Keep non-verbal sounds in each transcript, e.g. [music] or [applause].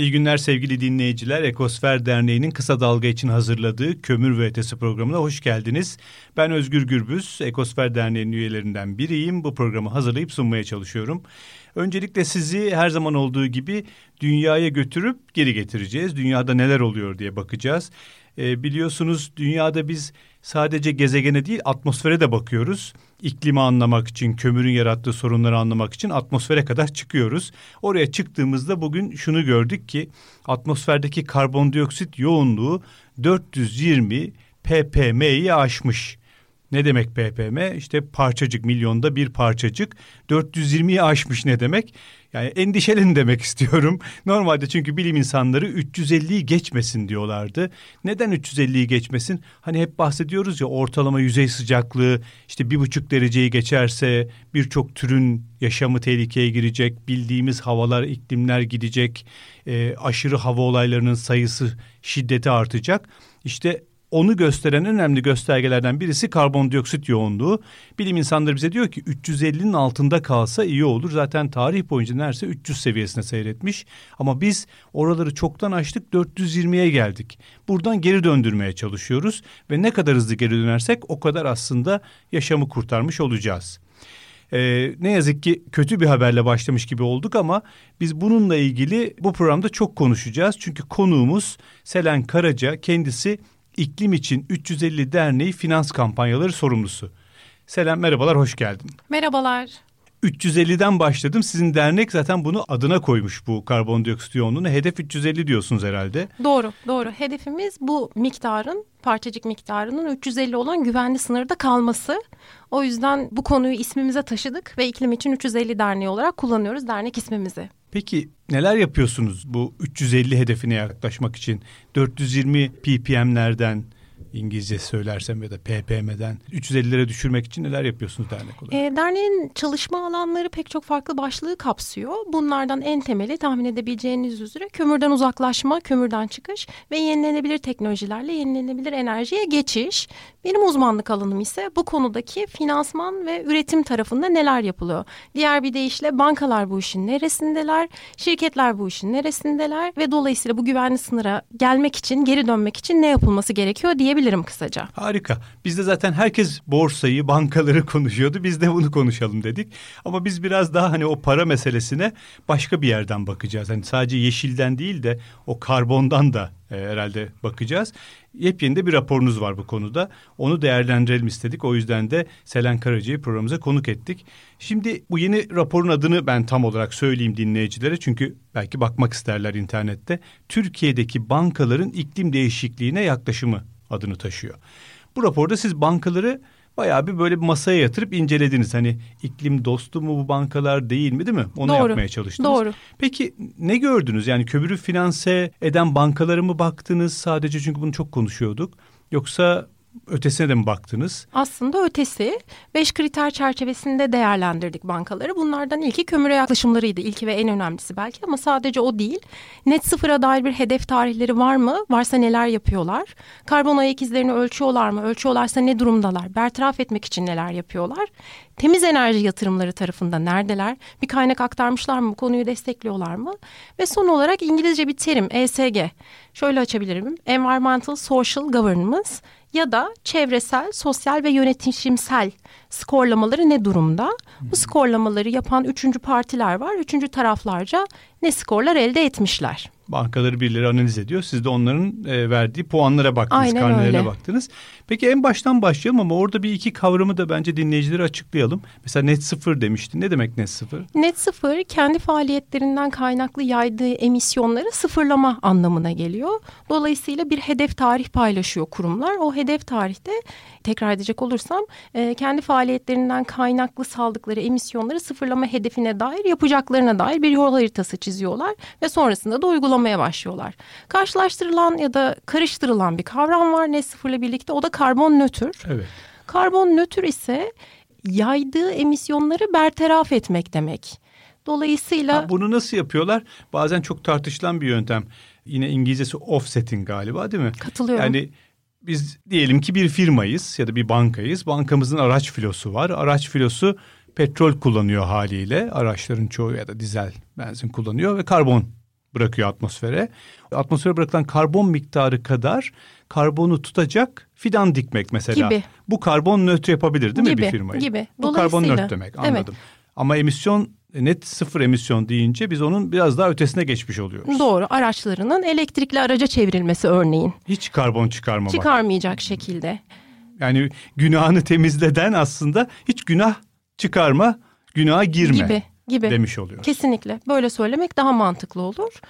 İyi günler sevgili dinleyiciler. Ekosfer Derneği'nin kısa dalga için hazırladığı Kömür ve Ötesi programına hoş geldiniz. Ben Özgür Gürbüz, Ekosfer Derneği'nin üyelerinden biriyim. Bu programı hazırlayıp sunmaya çalışıyorum. Öncelikle sizi her zaman olduğu gibi dünyaya götürüp geri getireceğiz. Dünyada neler oluyor diye bakacağız. E, biliyorsunuz dünyada biz sadece gezegene değil atmosfere de bakıyoruz. İklimi anlamak için, kömürün yarattığı sorunları anlamak için atmosfere kadar çıkıyoruz. Oraya çıktığımızda bugün şunu gördük ki atmosferdeki karbondioksit yoğunluğu 420 ppm'yi aşmış. Ne demek ppm? İşte parçacık milyonda bir parçacık 420'yi aşmış ne demek? Yani endişelenin demek [laughs] istiyorum. Normalde çünkü bilim insanları 350'yi geçmesin diyorlardı. Neden 350'yi geçmesin? Hani hep bahsediyoruz ya ortalama yüzey sıcaklığı işte bir buçuk dereceyi geçerse birçok türün yaşamı tehlikeye girecek. Bildiğimiz havalar, iklimler gidecek. E, aşırı hava olaylarının sayısı, şiddeti artacak. İşte onu gösteren önemli göstergelerden birisi karbondioksit yoğunluğu. Bilim insanları bize diyor ki 350'nin altında kalsa iyi olur. Zaten tarih boyunca neredeyse 300 seviyesine seyretmiş. Ama biz oraları çoktan aştık 420'ye geldik. Buradan geri döndürmeye çalışıyoruz ve ne kadar hızlı geri dönersek o kadar aslında yaşamı kurtarmış olacağız. Ee, ne yazık ki kötü bir haberle başlamış gibi olduk ama biz bununla ilgili bu programda çok konuşacağız. Çünkü konuğumuz Selen Karaca kendisi İklim için 350 Derneği finans kampanyaları sorumlusu. Selam merhabalar hoş geldin. Merhabalar. 350'den başladım. Sizin dernek zaten bunu adına koymuş bu karbondioksit yoğunluğunu. Hedef 350 diyorsunuz herhalde. Doğru, doğru. Hedefimiz bu miktarın, parçacık miktarının 350 olan güvenli sınırda kalması. O yüzden bu konuyu ismimize taşıdık ve iklim için 350 derneği olarak kullanıyoruz dernek ismimizi. Peki neler yapıyorsunuz bu 350 hedefine yaklaşmak için? 420 ppm'lerden İngilizce söylersem ya da PPM'den 350'lere düşürmek için neler yapıyorsunuz dernek olarak? E, derneğin çalışma alanları pek çok farklı başlığı kapsıyor. Bunlardan en temeli tahmin edebileceğiniz üzere kömürden uzaklaşma, kömürden çıkış ve yenilenebilir teknolojilerle yenilenebilir enerjiye geçiş. Benim uzmanlık alanım ise bu konudaki finansman ve üretim tarafında neler yapılıyor? Diğer bir deyişle bankalar bu işin neresindeler, şirketler bu işin neresindeler ve dolayısıyla bu güvenli sınıra gelmek için, geri dönmek için ne yapılması gerekiyor diyebilirim kısaca. Harika. Bizde zaten herkes borsayı, bankaları konuşuyordu. Biz de bunu konuşalım dedik. Ama biz biraz daha hani o para meselesine başka bir yerden bakacağız. Hani sadece yeşilden değil de o karbondan da e, herhalde bakacağız. Yepyeni de bir raporunuz var bu konuda. Onu değerlendirelim istedik. O yüzden de Selen Karaca'yı programımıza konuk ettik. Şimdi bu yeni raporun adını ben tam olarak söyleyeyim dinleyicilere. Çünkü belki bakmak isterler internette. Türkiye'deki bankaların iklim değişikliğine yaklaşımı adını taşıyor. Bu raporda siz bankaları bayağı bir böyle bir masaya yatırıp incelediniz. Hani iklim dostu mu bu bankalar değil mi değil mi? Onu Doğru. yapmaya çalıştınız. Doğru. Peki ne gördünüz? Yani kömürü finanse eden bankalara mı baktınız sadece çünkü bunu çok konuşuyorduk. Yoksa ötesine de mi baktınız? Aslında ötesi. Beş kriter çerçevesinde değerlendirdik bankaları. Bunlardan ilki kömüre yaklaşımlarıydı. İlki ve en önemlisi belki ama sadece o değil. Net sıfıra dair bir hedef tarihleri var mı? Varsa neler yapıyorlar? Karbon ayak izlerini ölçüyorlar mı? Ölçüyorlarsa ne durumdalar? Bertaraf etmek için neler yapıyorlar? Temiz enerji yatırımları tarafında neredeler? Bir kaynak aktarmışlar mı? Konuyu destekliyorlar mı? Ve son olarak İngilizce bir terim ESG. Şöyle açabilirim. Environmental Social Governance ya da çevresel, sosyal ve yönetimsel skorlamaları ne durumda? Bu skorlamaları yapan üçüncü partiler var. Üçüncü taraflarca ne skorlar elde etmişler? Bankaları birileri analiz ediyor. Siz de onların e, verdiği puanlara baktınız, Aynen karnelerine öyle. baktınız. Peki en baştan başlayalım ama orada bir iki kavramı da bence dinleyicilere açıklayalım. Mesela net sıfır demiştin. Ne demek net sıfır? Net sıfır kendi faaliyetlerinden kaynaklı yaydığı emisyonları sıfırlama anlamına geliyor. Dolayısıyla bir hedef tarih paylaşıyor kurumlar. O hedef tarihte tekrar edecek olursam e, kendi faaliyetlerinden kaynaklı saldıkları emisyonları sıfırlama hedefine dair yapacaklarına dair bir yol haritası çiziyorlar ve sonrasında da uygulamaya başlıyorlar. Karşılaştırılan ya da karıştırılan bir kavram var net sıfırla birlikte o da karbon nötr. Evet. Karbon nötr ise yaydığı emisyonları bertaraf etmek demek. Dolayısıyla... Ha, bunu nasıl yapıyorlar? Bazen çok tartışılan bir yöntem. Yine İngilizcesi offsetting galiba değil mi? Katılıyorum. Yani biz diyelim ki bir firmayız ya da bir bankayız. Bankamızın araç filosu var. Araç filosu petrol kullanıyor haliyle. Araçların çoğu ya da dizel benzin kullanıyor ve karbon bırakıyor atmosfere. Atmosfere bırakılan karbon miktarı kadar karbonu tutacak fidan dikmek mesela. Gibi. Bu karbon nötr yapabilir değil gibi, mi bir firmayı? Gibi. Bu karbon nötr demek anladım. Evet. Ama emisyon net sıfır emisyon deyince biz onun biraz daha ötesine geçmiş oluyoruz. Doğru. Araçlarının elektrikli araca çevrilmesi örneğin. Hiç karbon çıkarmamak. Çıkarmayacak şekilde. Yani günahını temizleden aslında hiç günah çıkarma, günaha girme gibi, gibi. demiş oluyoruz. Kesinlikle. Böyle söylemek daha mantıklı olur.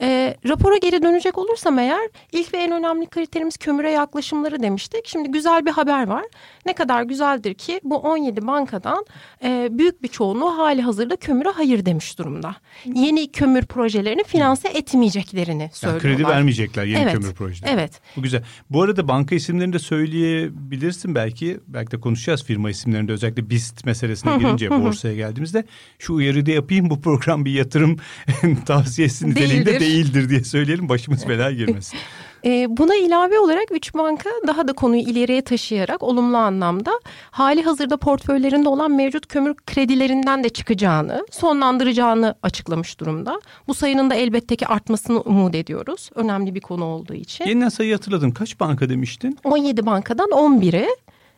E, rapora geri dönecek olursam eğer ilk ve en önemli kriterimiz kömüre yaklaşımları demiştik. Şimdi güzel bir haber var. Ne kadar güzeldir ki bu 17 bankadan e, büyük bir çoğunluğu hali hazırda kömüre hayır demiş durumda. Yeni kömür projelerini finanse etmeyeceklerini söylüyorlar. Yani kredi vermeyecekler yeni evet, kömür projelerine. Evet. Bu güzel. Bu arada banka isimlerini de söyleyebilirsin belki. Belki de konuşacağız firma isimlerinde özellikle BIST meselesine girince borsaya geldiğimizde. Şu uyarı da yapayım bu program bir yatırım [laughs] tavsiyesi niteliğinde değildir diye söyleyelim başımız belaya girmesin. [laughs] E, buna ilave olarak üç banka daha da konuyu ileriye taşıyarak olumlu anlamda hali hazırda portföylerinde olan mevcut kömür kredilerinden de çıkacağını, sonlandıracağını açıklamış durumda. Bu sayının da elbette ki artmasını umut ediyoruz. Önemli bir konu olduğu için. Yeniden sayı hatırladım. Kaç banka demiştin? 17 bankadan 11'i.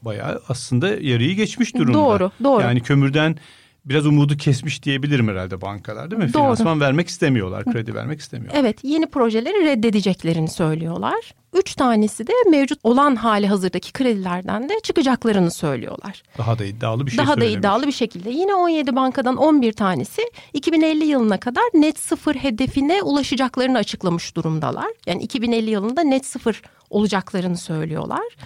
Bayağı aslında yarıyı geçmiş durumda. Doğru, doğru. Yani kömürden biraz umudu kesmiş diyebilirim herhalde bankalar değil mi? Doğru. Finansman vermek istemiyorlar, kredi vermek istemiyorlar. Evet, yeni projeleri reddedeceklerini söylüyorlar. Üç tanesi de mevcut olan hali hazırdaki kredilerden de çıkacaklarını söylüyorlar. Daha da iddialı bir şey Daha da iddialı bir şekilde. Yine 17 bankadan 11 tanesi 2050 yılına kadar net sıfır hedefine ulaşacaklarını açıklamış durumdalar. Yani 2050 yılında net sıfır olacaklarını söylüyorlar.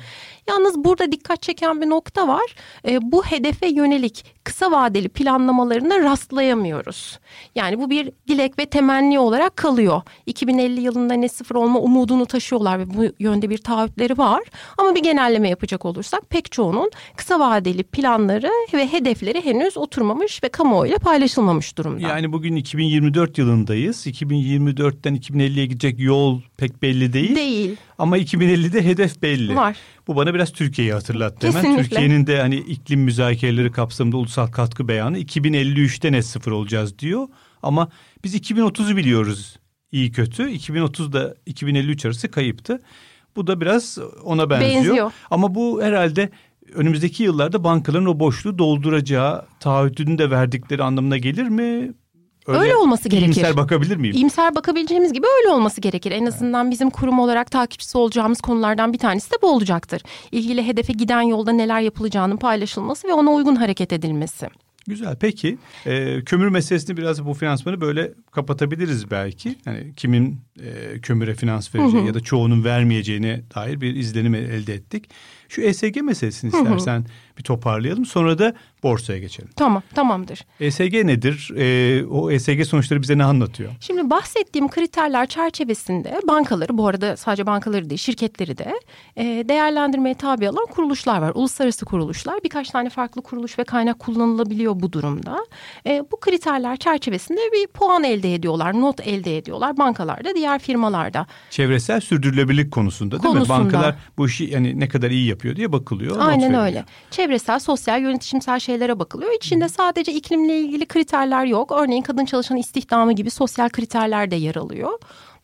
Yalnız burada dikkat çeken bir nokta var. E, bu hedefe yönelik kısa vadeli planlamalarına rastlayamıyoruz. Yani bu bir dilek ve temenni olarak kalıyor. 2050 yılında net sıfır olma umudunu taşıyorlar ve bu yönde bir taahhütleri var. Ama bir genelleme yapacak olursak pek çoğunun kısa vadeli planları ve hedefleri henüz oturmamış ve kamuoyuyla paylaşılmamış durumda. Yani bugün 2024 yılındayız. 2024'ten 2050'ye gidecek yol pek belli değil. Değil. Ama 2050'de hedef belli. Var. Bu bana biraz Türkiye'yi hatırlattı hemen. Türkiye'nin de hani iklim müzakereleri kapsamında ulusal katkı beyanı 2053'te net sıfır olacağız diyor. Ama biz 2030'u biliyoruz iyi kötü. 2030'da 2053 arası kayıptı. Bu da biraz ona benziyor. benziyor. Ama bu herhalde önümüzdeki yıllarda bankaların o boşluğu dolduracağı taahhütünü de verdikleri anlamına gelir mi? Öyle, öyle olması gerekir. İyimser bakabilir miyim? İyimser bakabileceğimiz gibi öyle olması gerekir. En azından bizim kurum olarak takipçisi olacağımız konulardan bir tanesi de bu olacaktır. İlgili hedefe giden yolda neler yapılacağının paylaşılması ve ona uygun hareket edilmesi. Güzel. Peki e, kömür meselesini biraz bu finansmanı böyle kapatabiliriz belki. Yani kimin e, kömüre finans vereceği hı hı. ya da çoğunun vermeyeceğine dair bir izlenim elde ettik. Şu ESG meselesini istersen hı hı. bir toparlayalım. Sonra da borsaya geçelim. Tamam, tamamdır. ESG nedir? E, o ESG sonuçları bize ne anlatıyor? Şimdi bahsettiğim kriterler çerçevesinde bankaları, bu arada sadece bankaları değil, şirketleri de e, değerlendirmeye tabi olan kuruluşlar var. Uluslararası kuruluşlar. Birkaç tane farklı kuruluş ve kaynak kullanılabiliyor bu durumda. E, bu kriterler çerçevesinde bir puan elde ediyorlar, not elde ediyorlar bankalarda, diğer firmalarda. Çevresel sürdürülebilirlik konusunda değil konusunda. mi? Bankalar bu işi yani ne kadar iyi yapıyor diye bakılıyor. Aynen öyle. Çevresel, sosyal, yönetişimsel şeylere bakılıyor. İçinde sadece iklimle ilgili kriterler yok. Örneğin kadın çalışan istihdamı gibi sosyal kriterler de yer alıyor.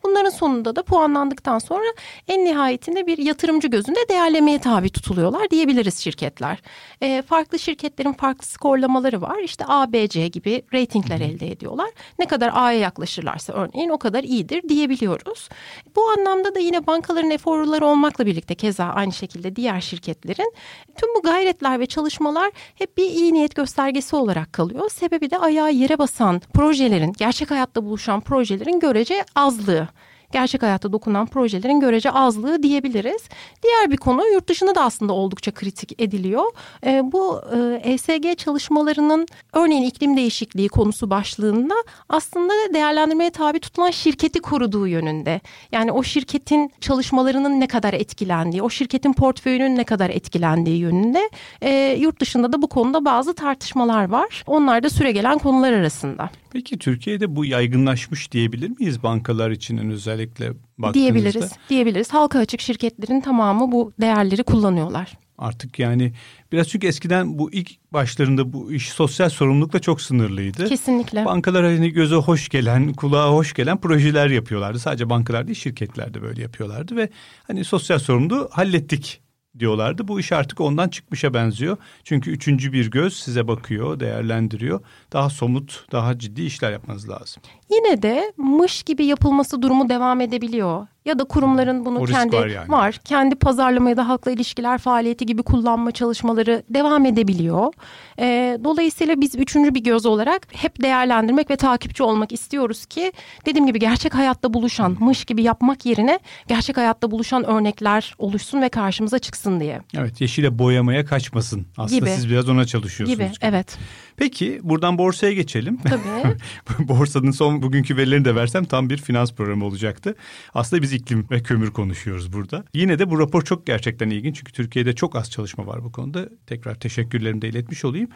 Bunların sonunda da puanlandıktan sonra en nihayetinde bir yatırımcı gözünde değerlemeye tabi tutuluyorlar diyebiliriz şirketler. E, farklı şirketlerin farklı skorlamaları var. İşte A, B, C gibi reytingler elde ediyorlar. Ne kadar A'ya yaklaşırlarsa örneğin o kadar iyidir diyebiliyoruz. Bu anlamda da yine bankaların eforları olmakla birlikte keza aynı şekilde diğer şirketlerin tüm bu gayretler ve çalışmalar hep bir iyi niyet göstergesi olarak kalıyor. Sebebi de ayağı yere basan projelerin, gerçek hayatta buluşan projelerin görece azlığı gerçek hayatta dokunan projelerin görece azlığı diyebiliriz. Diğer bir konu yurt dışında da aslında oldukça kritik ediliyor. E, bu e, ESG çalışmalarının örneğin iklim değişikliği konusu başlığında aslında değerlendirmeye tabi tutulan şirketi koruduğu yönünde. Yani o şirketin çalışmalarının ne kadar etkilendiği, o şirketin portföyünün ne kadar etkilendiği yönünde e, yurt dışında da bu konuda bazı tartışmalar var. Onlar da süre gelen konular arasında. Peki Türkiye'de bu yaygınlaşmış diyebilir miyiz bankalar için özellikle baktığınızda? Diyebiliriz, diyebiliriz. Halka açık şirketlerin tamamı bu değerleri kullanıyorlar. Artık yani biraz çünkü eskiden bu ilk başlarında bu iş sosyal sorumlulukla çok sınırlıydı. Kesinlikle. Bankalar hani göze hoş gelen, kulağa hoş gelen projeler yapıyorlardı. Sadece bankalar değil şirketler de böyle yapıyorlardı ve hani sosyal sorumluluğu hallettik diyorlardı. Bu iş artık ondan çıkmışa benziyor. Çünkü üçüncü bir göz size bakıyor, değerlendiriyor. Daha somut, daha ciddi işler yapmanız lazım. Yine de mış gibi yapılması durumu devam edebiliyor. Ya da kurumların bunu O kendi var yani. var. Kendi pazarlama ya da halkla ilişkiler faaliyeti gibi kullanma çalışmaları devam edebiliyor. Ee, dolayısıyla biz üçüncü bir göz olarak hep değerlendirmek ve takipçi olmak istiyoruz ki dediğim gibi gerçek hayatta buluşan mış gibi yapmak yerine gerçek hayatta buluşan örnekler oluşsun ve karşımıza çıksın diye. Evet, yeşile boyamaya kaçmasın. Aslında Gibi. siz biraz ona çalışıyorsunuz. Gibi evet Peki buradan borsaya geçelim. tabii. [laughs] Borsanın son bugünkü verilerini de versem tam bir finans programı olacaktı. Aslında biz iklim ve kömür konuşuyoruz burada. Yine de bu rapor çok gerçekten ilginç çünkü Türkiye'de çok az çalışma var bu konuda. Tekrar teşekkürlerimi de iletmiş olayım.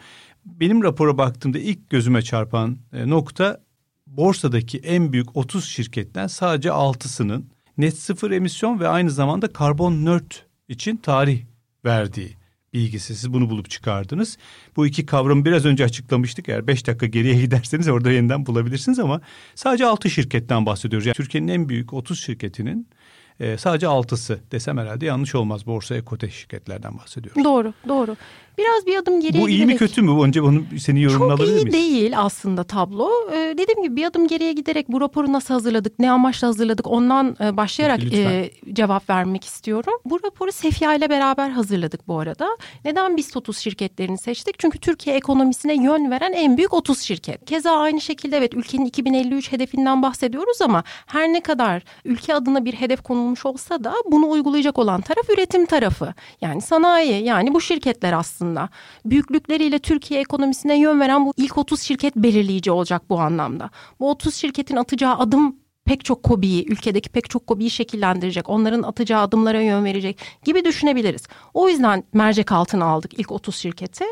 Benim rapora baktığımda ilk gözüme çarpan e, nokta borsadaki en büyük 30 şirketten sadece 6'sının net sıfır emisyon ve aynı zamanda karbon nört için tarih verdiği bilgisi. Siz bunu bulup çıkardınız. Bu iki kavramı biraz önce açıklamıştık. Eğer 5 dakika geriye [laughs] giderseniz orada yeniden bulabilirsiniz ama sadece 6 şirketten bahsediyoruz. Yani Türkiye'nin en büyük 30 şirketinin e, sadece 6'sı desem herhalde yanlış olmaz. Borsa ekote şirketlerden bahsediyoruz. doğru doğru. Biraz bir adım geriye Bu iyi mi giderek- kötü mü? Önce bunu senin yorumunu Çok alabilir iyi miyiz? değil aslında tablo. Ee, dediğim gibi bir adım geriye giderek bu raporu nasıl hazırladık, ne amaçla hazırladık ondan e, başlayarak lütfen. e, cevap vermek istiyorum. Bu raporu Sefya ile beraber hazırladık bu arada. Neden BIST 30 şirketlerini seçtik? Çünkü Türkiye ekonomisine yön veren en büyük 30 şirket. Keza aynı şekilde evet ülkenin 2053 hedefinden bahsediyoruz ama her ne kadar ülke adına bir hedef konulmuş olsa da bunu uygulayacak olan taraf üretim tarafı. Yani sanayi yani bu şirketler aslında. Büyüklükleriyle Türkiye ekonomisine yön veren bu ilk 30 şirket belirleyici olacak bu anlamda. Bu 30 şirketin atacağı adım pek çok kobiyi, ülkedeki pek çok kobiyi şekillendirecek, onların atacağı adımlara yön verecek gibi düşünebiliriz. O yüzden mercek altına aldık ilk 30 şirketi.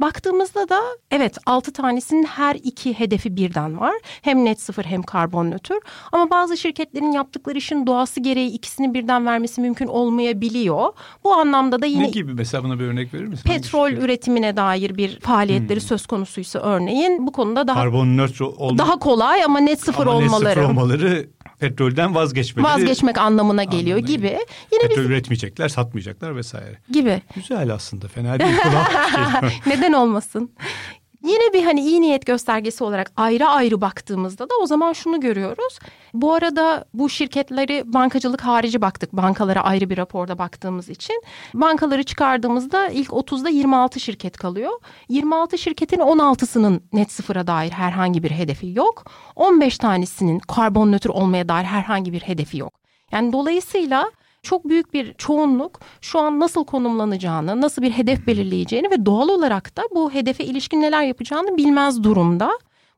Baktığımızda da evet 6 tanesinin her iki hedefi birden var. Hem net sıfır hem karbon nötr. Ama bazı şirketlerin yaptıkları işin doğası gereği ikisini birden vermesi mümkün olmayabiliyor. Bu anlamda da yine Ne gibi mesela buna bir örnek verir misin? petrol üretimine dair bir faaliyetleri söz konusuysa örneğin bu konuda daha Karbon nötr olma, daha kolay ama net sıfır ama net olmaları sıfır olmaları petrolden vazgeçmeleri. vazgeçmek anlamına geliyor anlamına gibi. Yine Petrol biz üretmeyecekler, satmayacaklar vesaire. gibi. Güzel aslında fena değil. [laughs] Hoş geliyor. Neden olmasın? Yine bir hani iyi niyet göstergesi olarak ayrı ayrı baktığımızda da o zaman şunu görüyoruz. Bu arada bu şirketleri bankacılık harici baktık. Bankalara ayrı bir raporda baktığımız için. Bankaları çıkardığımızda ilk 30'da 26 şirket kalıyor. 26 şirketin 16'sının net sıfıra dair herhangi bir hedefi yok. 15 tanesinin karbon nötr olmaya dair herhangi bir hedefi yok. Yani dolayısıyla çok büyük bir çoğunluk şu an nasıl konumlanacağını, nasıl bir hedef belirleyeceğini ve doğal olarak da bu hedefe ilişkin neler yapacağını bilmez durumda.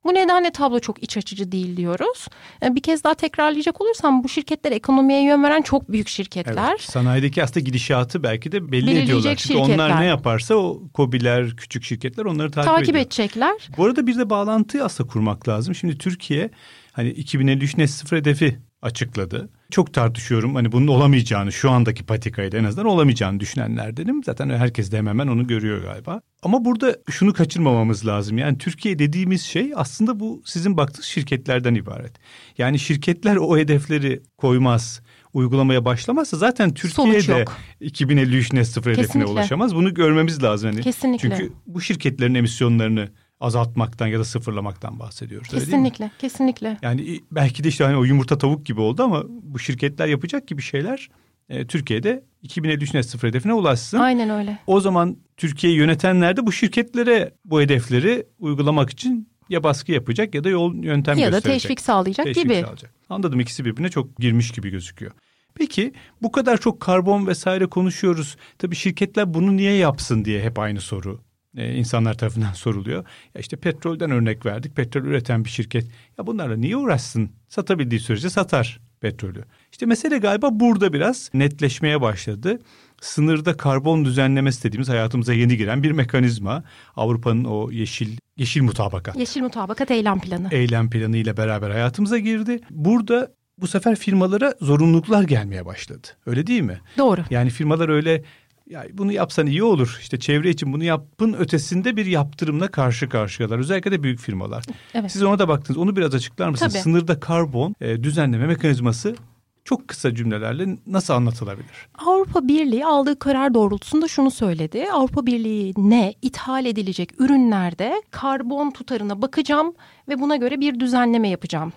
Bu nedenle tablo çok iç açıcı değil diyoruz. Ee, Bir kez daha tekrarlayacak olursam bu şirketler ekonomiye yön veren çok büyük şirketler. Evet, sanayideki aslında gidişatı belki de belli ediyorlar. Çünkü onlar şirketler. ne yaparsa o kobiler, küçük şirketler onları takip, Takip ediyor. edecekler. Bu arada bir de bağlantıyı aslında kurmak lazım. Şimdi Türkiye hani 2053 net sıfır hedefi açıkladı. Çok tartışıyorum hani bunun olamayacağını şu andaki patikayla en azından olamayacağını düşünenlerdenim. Zaten herkes de hemen hemen onu görüyor galiba. Ama burada şunu kaçırmamamız lazım. Yani Türkiye dediğimiz şey aslında bu sizin baktığınız şirketlerden ibaret. Yani şirketler o hedefleri koymaz, uygulamaya başlamazsa zaten Sonuç Türkiye'de yok. 2053 net sıfır hedefine Kesinlikle. ulaşamaz. Bunu görmemiz lazım. Hani Kesinlikle. Çünkü bu şirketlerin emisyonlarını azaltmaktan ya da sıfırlamaktan bahsediyoruz. Kesinlikle, kesinlikle. Yani belki de işte hani o yumurta tavuk gibi oldu ama bu şirketler yapacak gibi şeyler e, Türkiye'de 2053 net sıfır hedefine ulaşsın. Aynen öyle. O zaman Türkiye'yi yönetenler de bu şirketlere bu hedefleri uygulamak için ya baskı yapacak ya da yol yöntem Ya da gösterecek. teşvik sağlayacak Teşvik gibi. sağlayacak. Anladım ikisi birbirine çok girmiş gibi gözüküyor. Peki bu kadar çok karbon vesaire konuşuyoruz. Tabii şirketler bunu niye yapsın diye hep aynı soru e, insanlar tarafından [laughs] soruluyor. Ya işte petrolden örnek verdik. Petrol üreten bir şirket. Ya bunlarla niye uğraşsın? Satabildiği sürece satar petrolü. İşte mesele galiba burada biraz netleşmeye başladı. Sınırda karbon düzenlemesi dediğimiz hayatımıza yeni giren bir mekanizma. Avrupa'nın o yeşil yeşil mutabakat Yeşil mutabakat eylem planı. eylem planı ile beraber hayatımıza girdi. Burada bu sefer firmalara zorunluluklar gelmeye başladı. Öyle değil mi? Doğru. Yani firmalar öyle ya bunu yapsan iyi olur. İşte çevre için bunu yapın ötesinde bir yaptırımla karşı karşıyalar. Özellikle de büyük firmalar. Evet. Siz ona da baktınız. Onu biraz açıklar mısınız? Tabii. Sınırda karbon e, düzenleme mekanizması çok kısa cümlelerle nasıl anlatılabilir? Avrupa Birliği aldığı karar doğrultusunda şunu söyledi. Avrupa Birliği'ne ithal edilecek ürünlerde karbon tutarına bakacağım ve buna göre bir düzenleme yapacağım.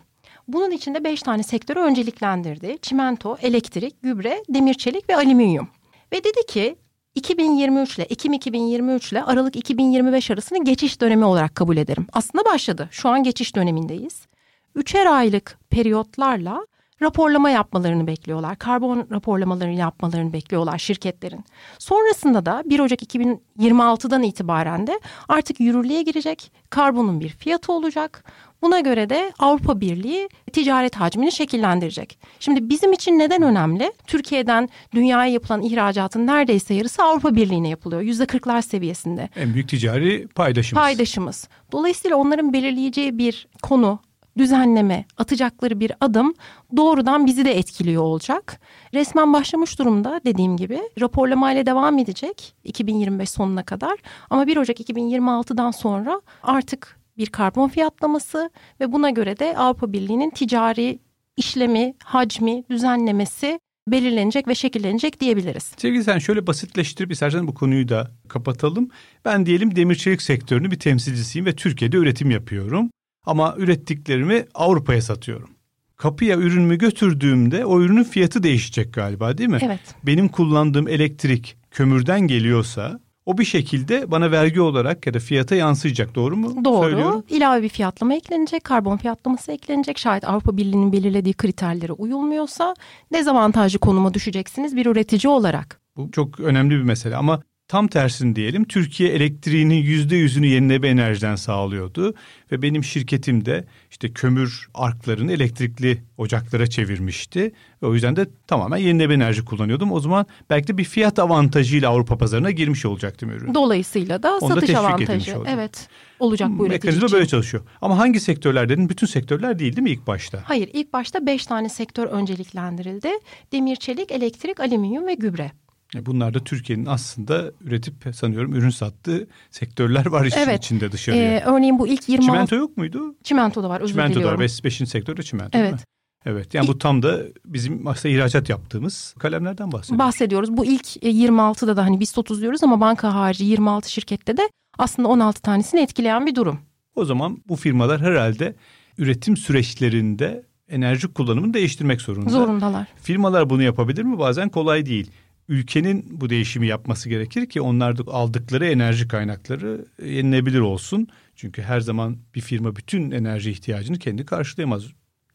Bunun içinde beş tane sektörü önceliklendirdi. Çimento, elektrik, gübre, demir çelik ve alüminyum. Ve dedi ki 2023 ile Ekim 2023 ile Aralık 2025 arasını geçiş dönemi olarak kabul ederim. Aslında başladı. Şu an geçiş dönemindeyiz. Üçer aylık periyotlarla raporlama yapmalarını bekliyorlar. Karbon raporlamalarını yapmalarını bekliyorlar şirketlerin. Sonrasında da 1 Ocak 2026'dan itibaren de artık yürürlüğe girecek. Karbonun bir fiyatı olacak. Buna göre de Avrupa Birliği ticaret hacmini şekillendirecek. Şimdi bizim için neden önemli? Türkiye'den dünyaya yapılan ihracatın neredeyse yarısı Avrupa Birliği'ne yapılıyor. Yüzde kırklar seviyesinde. En büyük ticari paydaşımız. Paydaşımız. Dolayısıyla onların belirleyeceği bir konu düzenleme, atacakları bir adım doğrudan bizi de etkiliyor olacak. Resmen başlamış durumda dediğim gibi. Raporlamayla devam edecek 2025 sonuna kadar. Ama 1 Ocak 2026'dan sonra artık bir karbon fiyatlaması ve buna göre de Avrupa Birliği'nin ticari işlemi, hacmi, düzenlemesi belirlenecek ve şekillenecek diyebiliriz. Sevgili sen şöyle basitleştirip istersen bu konuyu da kapatalım. Ben diyelim demir çelik sektörünün bir temsilcisiyim ve Türkiye'de üretim yapıyorum. Ama ürettiklerimi Avrupa'ya satıyorum. Kapıya ürünümü götürdüğümde o ürünün fiyatı değişecek galiba değil mi? Evet. Benim kullandığım elektrik kömürden geliyorsa o bir şekilde bana vergi olarak ya da fiyata yansıyacak doğru mu? Doğru. Söylüyorum. İlave bir fiyatlama eklenecek, karbon fiyatlaması eklenecek. Şayet Avrupa Birliği'nin belirlediği kriterlere uyulmuyorsa dezavantajlı konuma düşeceksiniz bir üretici olarak. Bu çok önemli bir mesele ama Tam tersini diyelim Türkiye elektriğinin yüzde yüzünü yenilenebilir enerjiden sağlıyordu. Ve benim şirketim de işte kömür arklarını elektrikli ocaklara çevirmişti. Ve o yüzden de tamamen yenilenebilir enerji kullanıyordum. O zaman belki de bir fiyat avantajıyla Avrupa pazarına girmiş olacaktım ürün. Dolayısıyla da Onu satış da avantajı evet olacak bu üretici Mekanizma böyle çalışıyor. Ama hangi sektörler dedin? Bütün sektörler değil değil mi ilk başta? Hayır ilk başta beş tane sektör önceliklendirildi. Demir, çelik, elektrik, alüminyum ve gübre. E, bunlar da Türkiye'nin aslında üretip sanıyorum ürün sattığı sektörler var işin evet. içinde dışarıya. Ee, örneğin bu ilk 20 Çimento yok muydu? Çimento da var özür Çimento diliyorum. da var. Beş, beşinci sektörde çimento evet. mi? Evet yani bu tam da bizim aslında ihracat yaptığımız kalemlerden bahsediyoruz. Bahsediyoruz. Bu ilk 26'da da hani biz 30 diyoruz ama banka harici 26 şirkette de aslında 16 tanesini etkileyen bir durum. O zaman bu firmalar herhalde üretim süreçlerinde enerji kullanımını değiştirmek zorunda. Zorundalar. Firmalar bunu yapabilir mi? Bazen kolay değil ülkenin bu değişimi yapması gerekir ki onlar da aldıkları enerji kaynakları yenilebilir olsun. Çünkü her zaman bir firma bütün enerji ihtiyacını kendi karşılayamaz.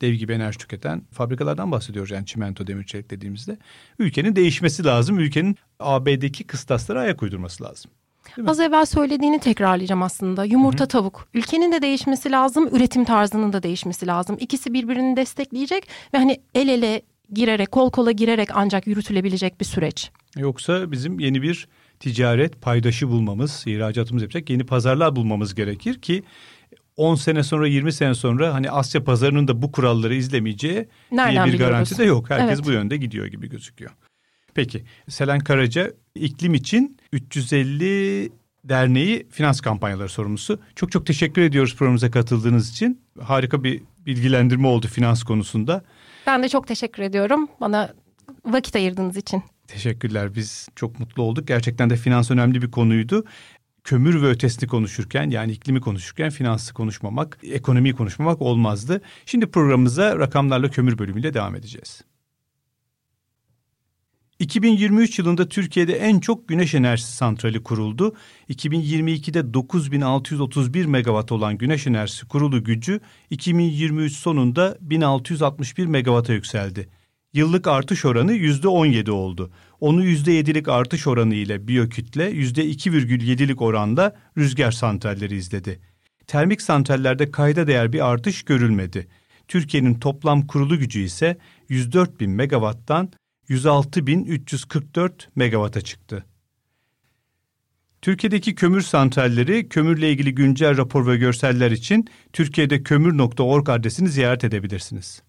Dev gibi enerji tüketen fabrikalardan bahsediyoruz yani çimento, demir, çelik dediğimizde. Ülkenin değişmesi lazım. Ülkenin AB'deki kıstaslara ayak uydurması lazım. Az evvel söylediğini tekrarlayacağım aslında. Yumurta Hı-hı. tavuk. Ülkenin de değişmesi lazım, üretim tarzının da değişmesi lazım. İkisi birbirini destekleyecek ve hani el ele girerek, kol kola girerek ancak yürütülebilecek bir süreç. Yoksa bizim yeni bir ticaret paydaşı bulmamız, ihracatımız yapacak yeni pazarlar bulmamız gerekir ki 10 sene sonra 20 sene sonra hani Asya pazarının da bu kuralları izlemeyeceği Nereden bir biliyoruz? garanti de yok. Herkes evet. bu yönde gidiyor gibi gözüküyor. Peki Selen Karaca iklim için 350 Derneği finans kampanyaları sorumlusu. Çok çok teşekkür ediyoruz programımıza katıldığınız için. Harika bir bilgilendirme oldu finans konusunda. Ben de çok teşekkür ediyorum bana vakit ayırdığınız için. Teşekkürler. Biz çok mutlu olduk. Gerçekten de finans önemli bir konuydu. Kömür ve ötesini konuşurken yani iklimi konuşurken finansı konuşmamak, ekonomiyi konuşmamak olmazdı. Şimdi programımıza rakamlarla kömür bölümüyle devam edeceğiz. 2023 yılında Türkiye'de en çok güneş enerjisi santrali kuruldu. 2022'de 9631 megawatt olan güneş enerjisi kurulu gücü 2023 sonunda 1661 megawata yükseldi. Yıllık artış oranı %17 oldu. Onu %7'lik artış oranı ile biyokütle %2,7'lik oranda rüzgar santralleri izledi. Termik santrallerde kayda değer bir artış görülmedi. Türkiye'nin toplam kurulu gücü ise 104 bin megawatttan 106.344 megawata çıktı. Türkiye'deki kömür santralleri kömürle ilgili güncel rapor ve görseller için Türkiye'de kömür.org adresini ziyaret edebilirsiniz.